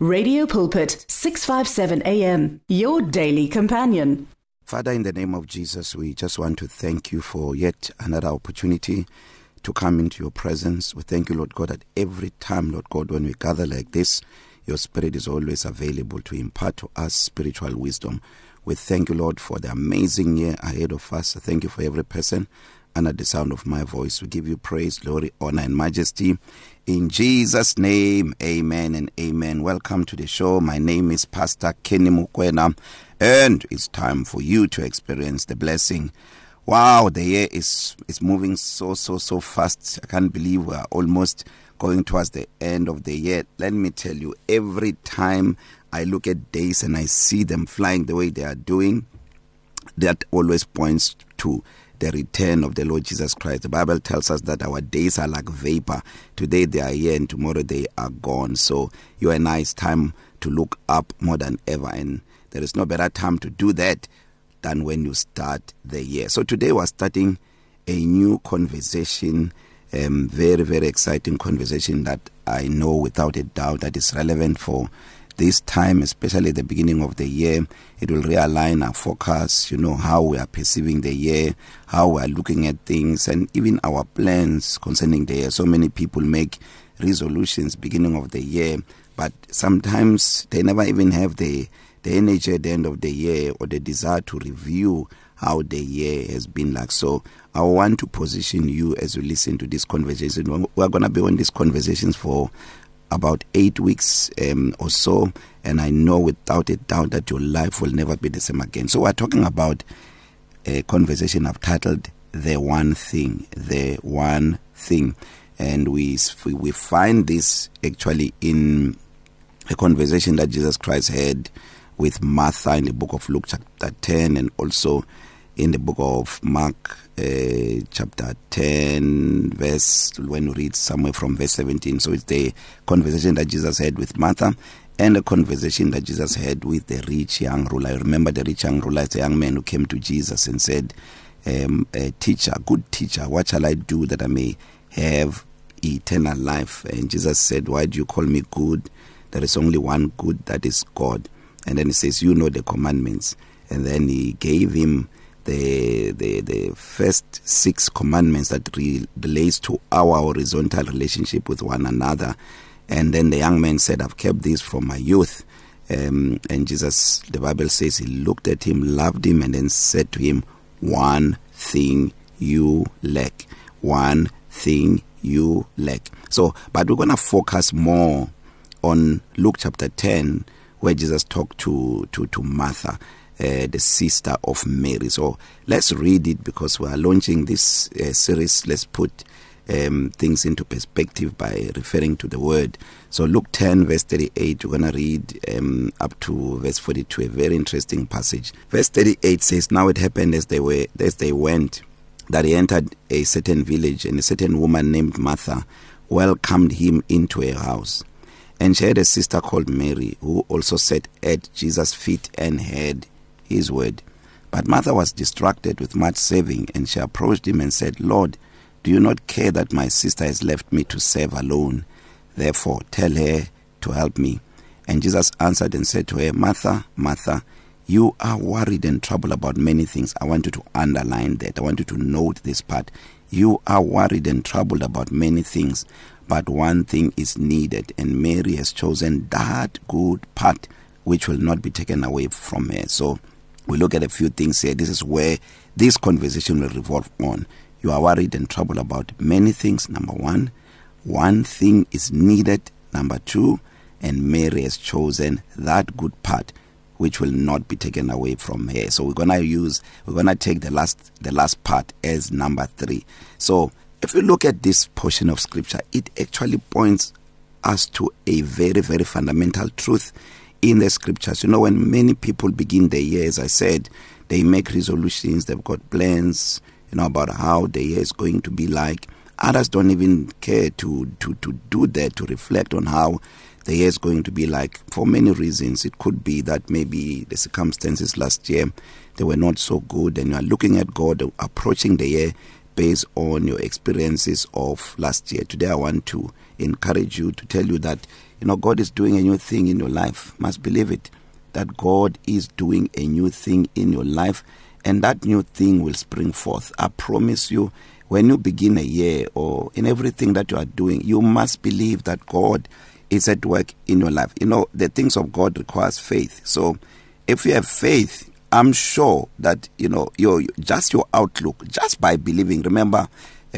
Radio Pulpit 657 AM your daily companion. Father in the name of Jesus we just want to thank you for yet another opportunity to come into your presence. We thank you Lord God that every time Lord God when we gather like this your spirit is always available to impart to us spiritual wisdom. We thank you Lord for the amazing year ahead of us. Thank you for every person under the sound of my voice. We give you praise, glory, honor and majesty In Jesus name, amen and amen. Welcome to the show. My name is Pastor Kenny Mukwena and it's time for you to experience the blessing. Wow, the year is is moving so so so fast. I can't believe we are almost going towards the end of the year. Let me tell you, every time I look at days and I see them flying the way they are doing, that always points to the return of the Lord Jesus Christ. The Bible tells us that our days are like vapor. Today they are here and tomorrow they are gone. So you and I it's time to look up more than ever and there is no better time to do that than when you start the year. So today we're starting a new conversation um very very exciting conversation that I know without a doubt that is relevant for this time especially at the beginning of the year it will realign our focus you know how we are perceiving the year how we are looking at things and even our plans concerning the year. So many people make resolutions beginning of the year but sometimes they never even have the the energy at the end of the year or the desire to review how the year has been like. So i want to position you as you listen to this conversation. We're going to be on these conversations for about 8 weeks um or so and I know without a doubt that your life will never be the same again. So we're talking about a conversation I've titled the one thing, the one thing. And we we find this actually in a conversation that Jesus Christ had with Martha in the book of Luke chapter 10 and also in the book of Mark uh, chapter 10 verse when you read somewhere from verse 17 so it's the conversation that Jesus had with Martha and a conversation that Jesus had with the rich young ruler. I remember the rich young ruler is a young man who came to Jesus and said um a teacher good teacher what shall I do that I may have eternal life? And Jesus said why do you call me good? There is only one good that is God. And then he says you know the commandments. And then he gave him the the the first six commandments that re relates to our horizontal relationship with one another. And then the young man said I've kept this from my youth. Um and Jesus the bible says he looked at him loved him and then said to him one thing you lack one thing you lack. So but we're going to focus more on Luke chapter 10 where Jesus talked to to to Martha. Uh, the sister of Mary. So let's read it because we are launching this uh, series. Let's put um, things into perspective by referring to the word. So Luke 10 verse 38 we're going to read um, up to verse 42 a very interesting passage. Verse 38 says now it happened as they were as they went that he entered a certain village and a certain woman named Martha welcomed him into her house. And she had a sister called Mary who also sat at Jesus' feet and heard his word. But Martha was distracted with much saving and she approached him and said, "Lord, do you not care that my sister has left me to serve alone? Therefore, tell her to help me." And Jesus answered and said to her, "Martha, Martha, you are worried and troubled about many things. I want you to underline that. I want you to note this part. You are worried and troubled about many things, but one thing is needed, and Mary has chosen that good part which will not be taken away from her." So we look at a few things here. This is where this conversation will revolve on. You are worried and troubled about many things. Number 1 one thing is needed. Number 2 and Mary has chosen that good part which will not be taken away from her. So we're to use we're to take the last the last part as number 3 so if you look at this portion of scripture it actually points us to a very very fundamental truth. In the scriptures. You know when many people begin the year as i said they make resolutions they've got plans you know about how the year is going to be like. Others don't even care to to to do that to reflect on how the year is going to be like. For many reasons it could be that maybe the circumstances last year they were not so good and you are looking at God approaching the year based on your experiences of last year. Today i want to encourage you to tell you that you know God is doing a new thing in your life. Must believe it that God is doing a new thing in your life and that new thing will spring forth. I promise you when you begin a year or in everything that you are doing you must believe that God is at work in your life. You know the things of God requires faith. So if you have faith i'm sure that you know your just your outlook just by believing remember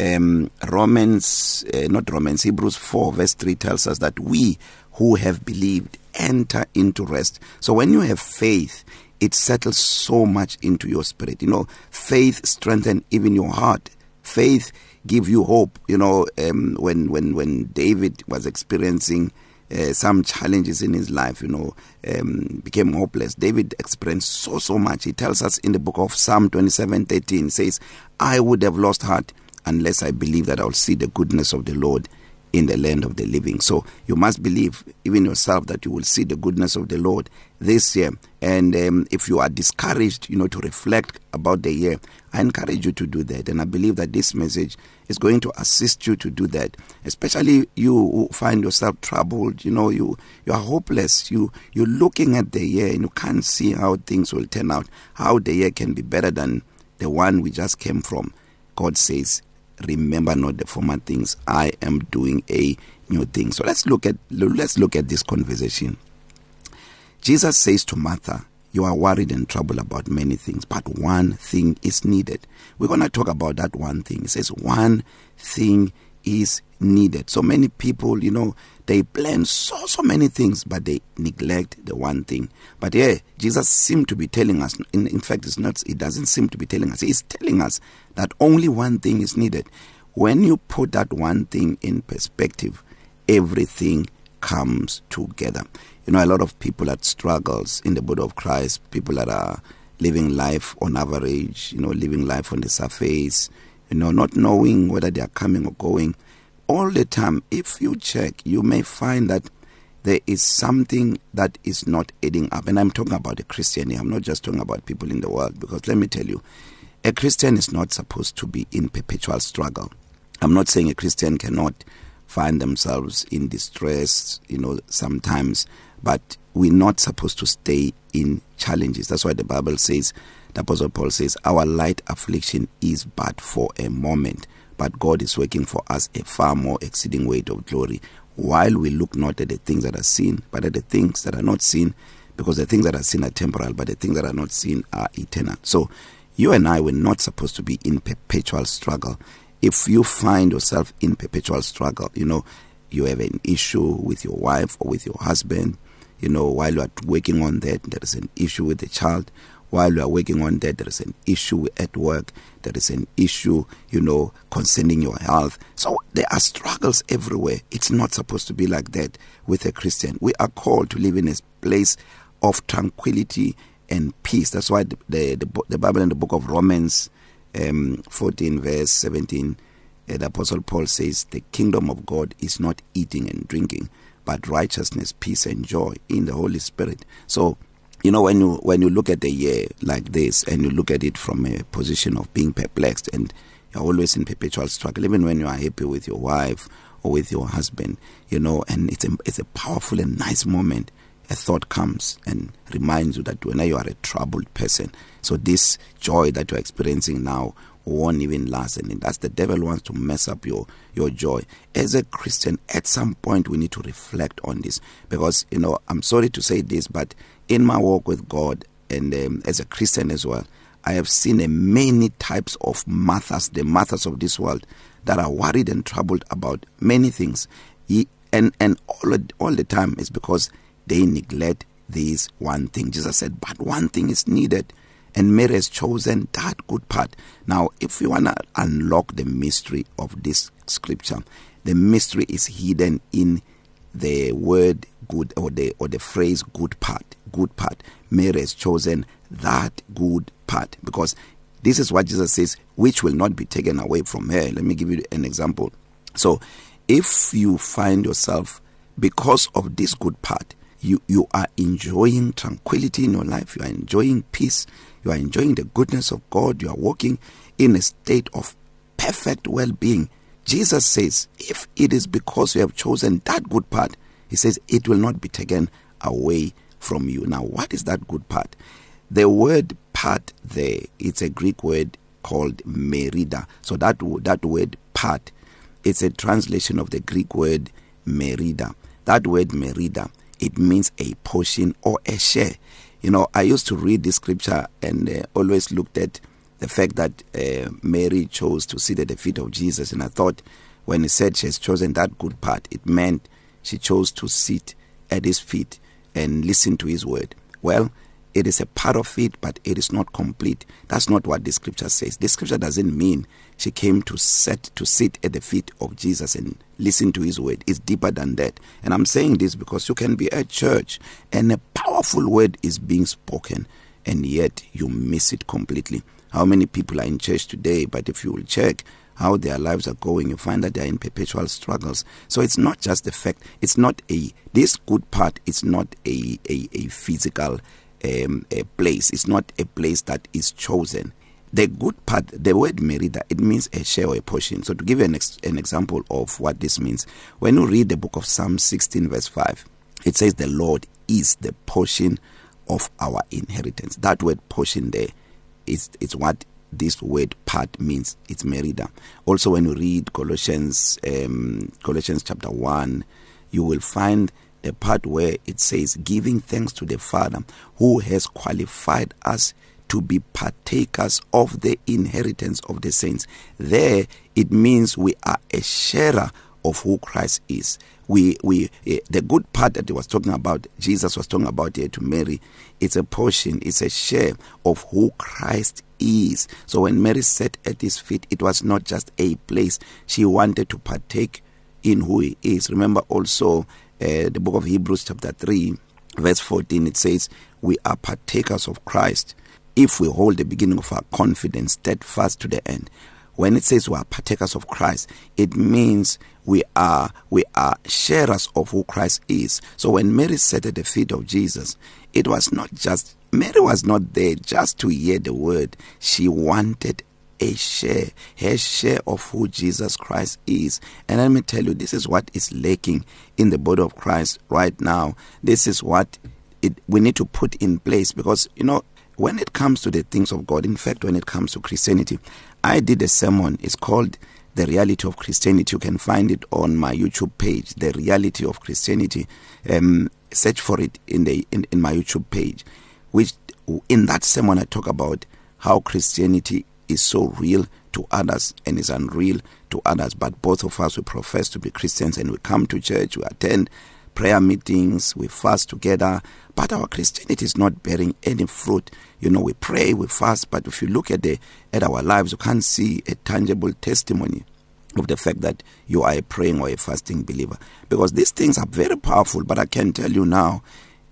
um Romans uh, not Romans Hebrews 4 verse 3 tells us that we who have believed enter into rest. So when you have faith it settles so much into your spirit. You know faith strengthen even your heart. Faith give you hope. You know um when when when David was experiencing uh, some challenges in his life you know um became hopeless David experienced so so much. He tells us in the book of Psalm 27:13 says I would have lost heart unless I believe that I'll see the goodness of the Lord in the land of the living. So you must believe even yourself that you will see the goodness of the Lord this year. And um, if you are discouraged, you know, to reflect about the year, I encourage you to do that. And I believe that this message is going to assist you to do that. Especially you who find yourself troubled, you know, you you are hopeless. You you're looking at the year and you can't see how things will turn out, how the year can be better than the one we just came from. God says remember not the former things. I am doing a new thing. So let's look at let's look at this conversation. Jesus says to martha you are worried and troubled about many things but one thing is needed. We're going to talk about that one thing. It says one thing is needed. So many people you know they plan so so many things but they neglect the one thing. But yeah Jesus seemed to be telling us in, in fact it's not it doesn't seem to be telling us. He's telling us that only one thing is needed. When you put that one thing in perspective everything comes together. You know a lot of people that struggles in the body of Christ people that are living life on average you know living life on the surface you know not knowing whether they are coming or going all the time if you check you may find that there is something that is not adding up. And I'm talking about a Christian I'm not just talking about people in the world because let me tell you a Christian is not supposed to be in perpetual struggle. I'm not saying a Christian cannot find themselves in distress you know sometimes but we're not supposed to stay in challenges. That's why the Bible says the apostle Paul says our light affliction is but for a moment. But God is working for us a far more exceeding weight of glory. While we look not at the things that are seen but at the things that are not seen because the things that are seen are temporal but the things that are not seen are eternal. So you and I were not supposed to be in perpetual struggle. If you find yourself in perpetual struggle you know you have an issue with your wife or with your husband you know while you are working on that there is an issue with the child while you are working on that there is an issue at work there is an issue you know concerning your health. So there are struggles everywhere. It's not supposed to be like that with a Christian. We are called to live in a place of tranquility and peace. That's why the the, the, the Bible in the book of Romans um 14 verse 17 uh, the apostle Paul says the kingdom of God is not eating and drinking but righteousness peace and joy in the holy spirit. So you know when you when you look at the year like this and you look at it from a position of being perplexed and you're always in perpetual struggle even when you are happy with your wife or with your husband you know and it's a it's a powerful and nice moment. A thought comes and reminds you that when you are a troubled person so this joy that you're experiencing now won't even last. And that's the devil wants to mess up your your joy. As a christian at some point we need to reflect on this. Because you know i'm sorry to say this but in my walk with god and um, as a christian as well i have seen a many types of mothers the mothers of this world that are worried and troubled about many things. He, and and all all the time is because they neglect this one thing. Jesus said but one thing is needed. And Mary has chosen that good part. Now, if you want to unlock the mystery of this scripture, the mystery is hidden in the word good or the or the phrase good part. Good part. Mary has chosen that good part because this is what Jesus says which will not be taken away from her. Let me give you an example. So, if you find yourself because of this good part, you you are enjoying tranquility in your life, you are enjoying peace, you are enjoying the goodness of God, you are walking in a state of perfect well-being. Jesus says, if it is because you have chosen that good part, He says it will not be taken away from you. Now, what is that good part? The word part there, it's a Greek word called merida. So that that word part, it's a translation of the Greek word merida. That word merida, it means a portion or a share. You know, I used to read this scripture and uh, always looked at the fact that uh, Mary chose to sit at the feet of Jesus and I thought when he said she has chosen that good part it meant she chose to sit at his feet and listen to his word well it is a part of it but it is not complete. That's not what the scripture says. The scripture doesn't mean she came to set to sit at the feet of Jesus and listen to his word. It's deeper than that. And i'm saying this because you can be at church and a powerful word is being spoken and yet you miss it completely. How many people are in church today but if you will check how their lives are going you find that they are in perpetual struggles. So it's not just the fact it's not a this good part it's not a a a physical um a place. It's not a place that is chosen. The good part the word merida it means a share or a portion. So to give you an, ex an example of what this means when you read the book of Psalm 16 verse 5 it says the Lord is the portion of our inheritance. That word portion there is it's what this word part means. It's merida. Also when you read Colossians um Colossians chapter 1 you will find the part where it says giving thanks to the Father who has qualified us to be partakers of the inheritance of the saints. There it means we are a sharer of who Christ is. We we uh, the good part that he was talking about Jesus was talking about here to Mary it's a portion it's a share of who Christ is. So when Mary sat at his feet it was not just a place she wanted to partake in who he is. Remember also uh, the book of Hebrews chapter 3 verse 14 it says we are partakers of Christ if we hold the beginning of our confidence steadfast to the end. When it says we are partakers of Christ it means we are we are sharers of who Christ is. So when Mary sat at the feet of Jesus it was not just Mary was not there just to hear the word. She wanted a share her share of who Jesus Christ is. And let me tell you this is what is lacking in the body of Christ right now. This is what it we need to put in place because you know when it comes to the things of God in fact when it comes to Christianity I did a sermon. It's called the reality of Christianity. You can find it on my YouTube page the reality of Christianity. Um search for it in the in, in my YouTube page which in that sermon I talk about how Christianity is so real to others and is unreal to others. But both of us we profess to be Christians and we come to church we attend prayer meetings we fast together. But our Christianity is not bearing any fruit. You know we pray we fast but if you look at the at our lives you can't see a tangible testimony of the fact that you are a praying or a fasting believer. Because these things are very powerful but I can tell you now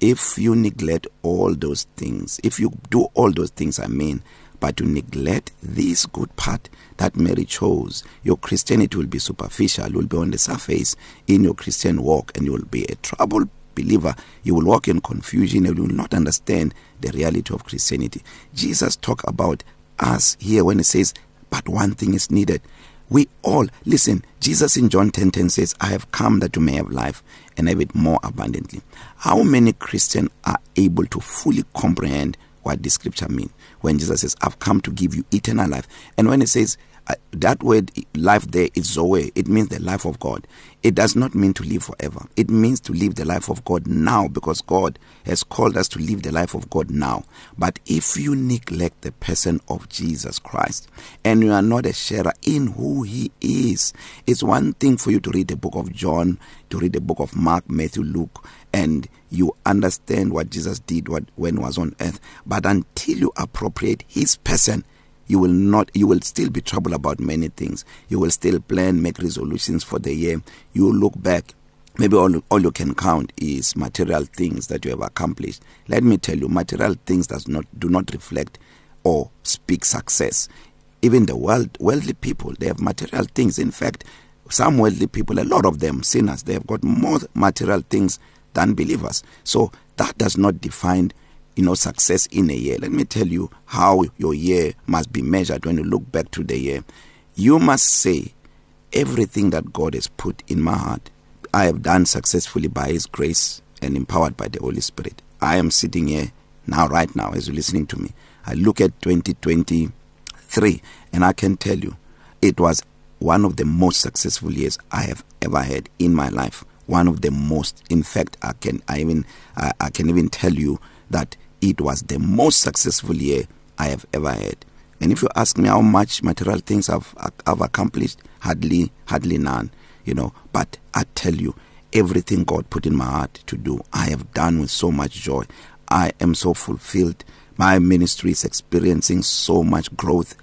if you neglect all those things if you do all those things I mean but to neglect this good part that Mary chose. Your Christianity will be superficial. Will be on the surface in your Christian walk and you will be a troubled believer. You will walk in confusion and you will not understand the reality of Christianity. Jesus talk about us here when he says but one thing is needed. We all listen Jesus in John 10:10 10 says I have come that you may have life and have it more abundantly. How many Christians are able to fully comprehend what the scripture mean. When Jesus says I've come to give you eternal life and when it says that word life there is zoe. It means the life of God. It does not mean to live forever. It means to live the life of God now because God has called us to live the life of God now. But if you neglect the person of Jesus Christ and you are not a sharer in who he is it's one thing for you to read the book of John to read the book of Mark Matthew Luke and you understand what Jesus did what when was on earth. But until you appropriate his person you will not you will still be troubled about many things. You will still plan make resolutions for the year. You look back maybe all all you can count is material things that you have accomplished. Let me tell you material things does not do not reflect or speak success. Even the world wealthy people they have material things. In fact some wealthy people a lot of them sinners they have got more material things than believers. So that does not define you know success in a year let me tell you how your year must be measured when you look back to the year you must say everything that God has put in my heart I have done successfully by His grace and empowered by the Holy Spirit. I am sitting here now, right now, as you're listening to me. I look at 2023 and I can tell you it was one of the most successful years I have ever had in my life. One of the most. In fact, I can I even I, I can even tell you that it was the most successful year I have ever had. And if you ask me how much material things I've I've accomplished, hardly hardly none, you know. But I tell you, everything God put in my heart to do, I have done with so much joy. I am so fulfilled. My ministry is experiencing so much growth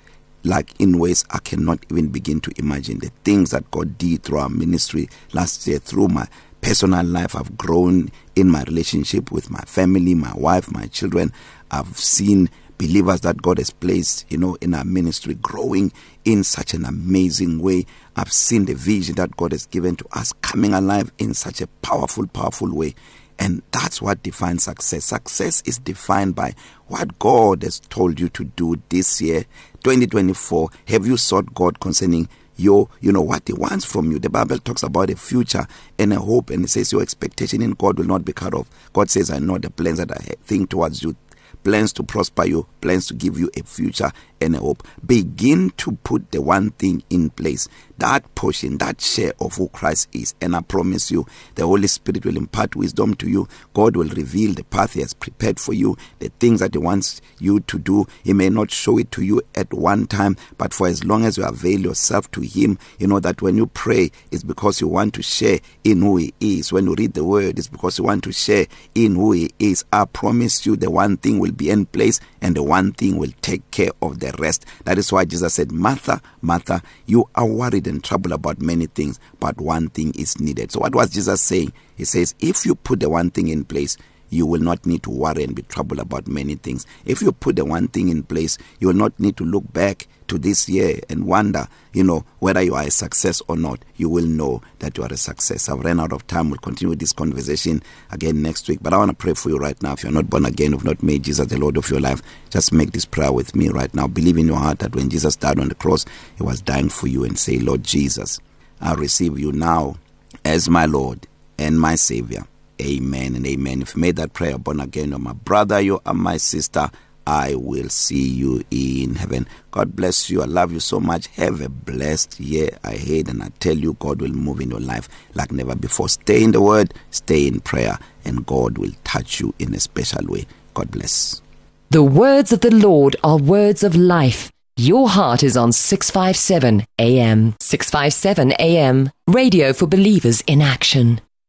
like in ways I cannot even begin to imagine the things that God did through our ministry last year through my personal life. I've grown in my relationship with my family my wife my children. I've seen believers that God has placed you know in our ministry growing in such an amazing way. I've seen the vision that God has given to us coming alive in such a powerful powerful way. And that's what defines success. Success is defined by what God has told you to do this year 2024 have you sought God concerning your you know what he wants from you. The bible talks about a future and a hope and it says your expectation in God will not be cut off. God says I know the plans that I think towards you. Plans to prosper you plans to give you a future and a hope. Begin to put the one thing in place. That portion that share of who Christ is. And I promise you the Holy Spirit will impart wisdom to you. God will reveal the path he has prepared for you the things that he wants you to do. He may not show it to you at one time but for as long as you avail yourself to him you know that when you pray it's because you want to share in who he is. When you read the word it's because you want to share in who he is. I promise you the one thing will be in place and the one thing will take care of the rest. That is why Jesus said Martha Martha you are worried and troubled about many things but one thing is needed. So what was Jesus saying? He says if you put the one thing in place you will not need to worry and be troubled about many things. If you put the one thing in place you will not need to look back to this year and wonder you know whether you are a success or not. You will know that you are a success. I've ran out of time. We'll continue this conversation again next week. But i want to pray for you right now. If you're not born again you've not made Jesus the lord of your life just make this prayer with me right now. Believe in your heart that when Jesus died on the cross he was dying for you and say lord Jesus i receive you now as my lord and my savior. Amen and amen. If you made that prayer born again you're my brother you are my sister I will see you in heaven. God bless you. I love you so much. Have a blessed year ahead and I tell you God will move in your life like never before. Stay in the word, stay in prayer and God will touch you in a special way. God bless. The words of the Lord are words of life. Your heart is on 657 AM. 657 AM. Radio for believers in action.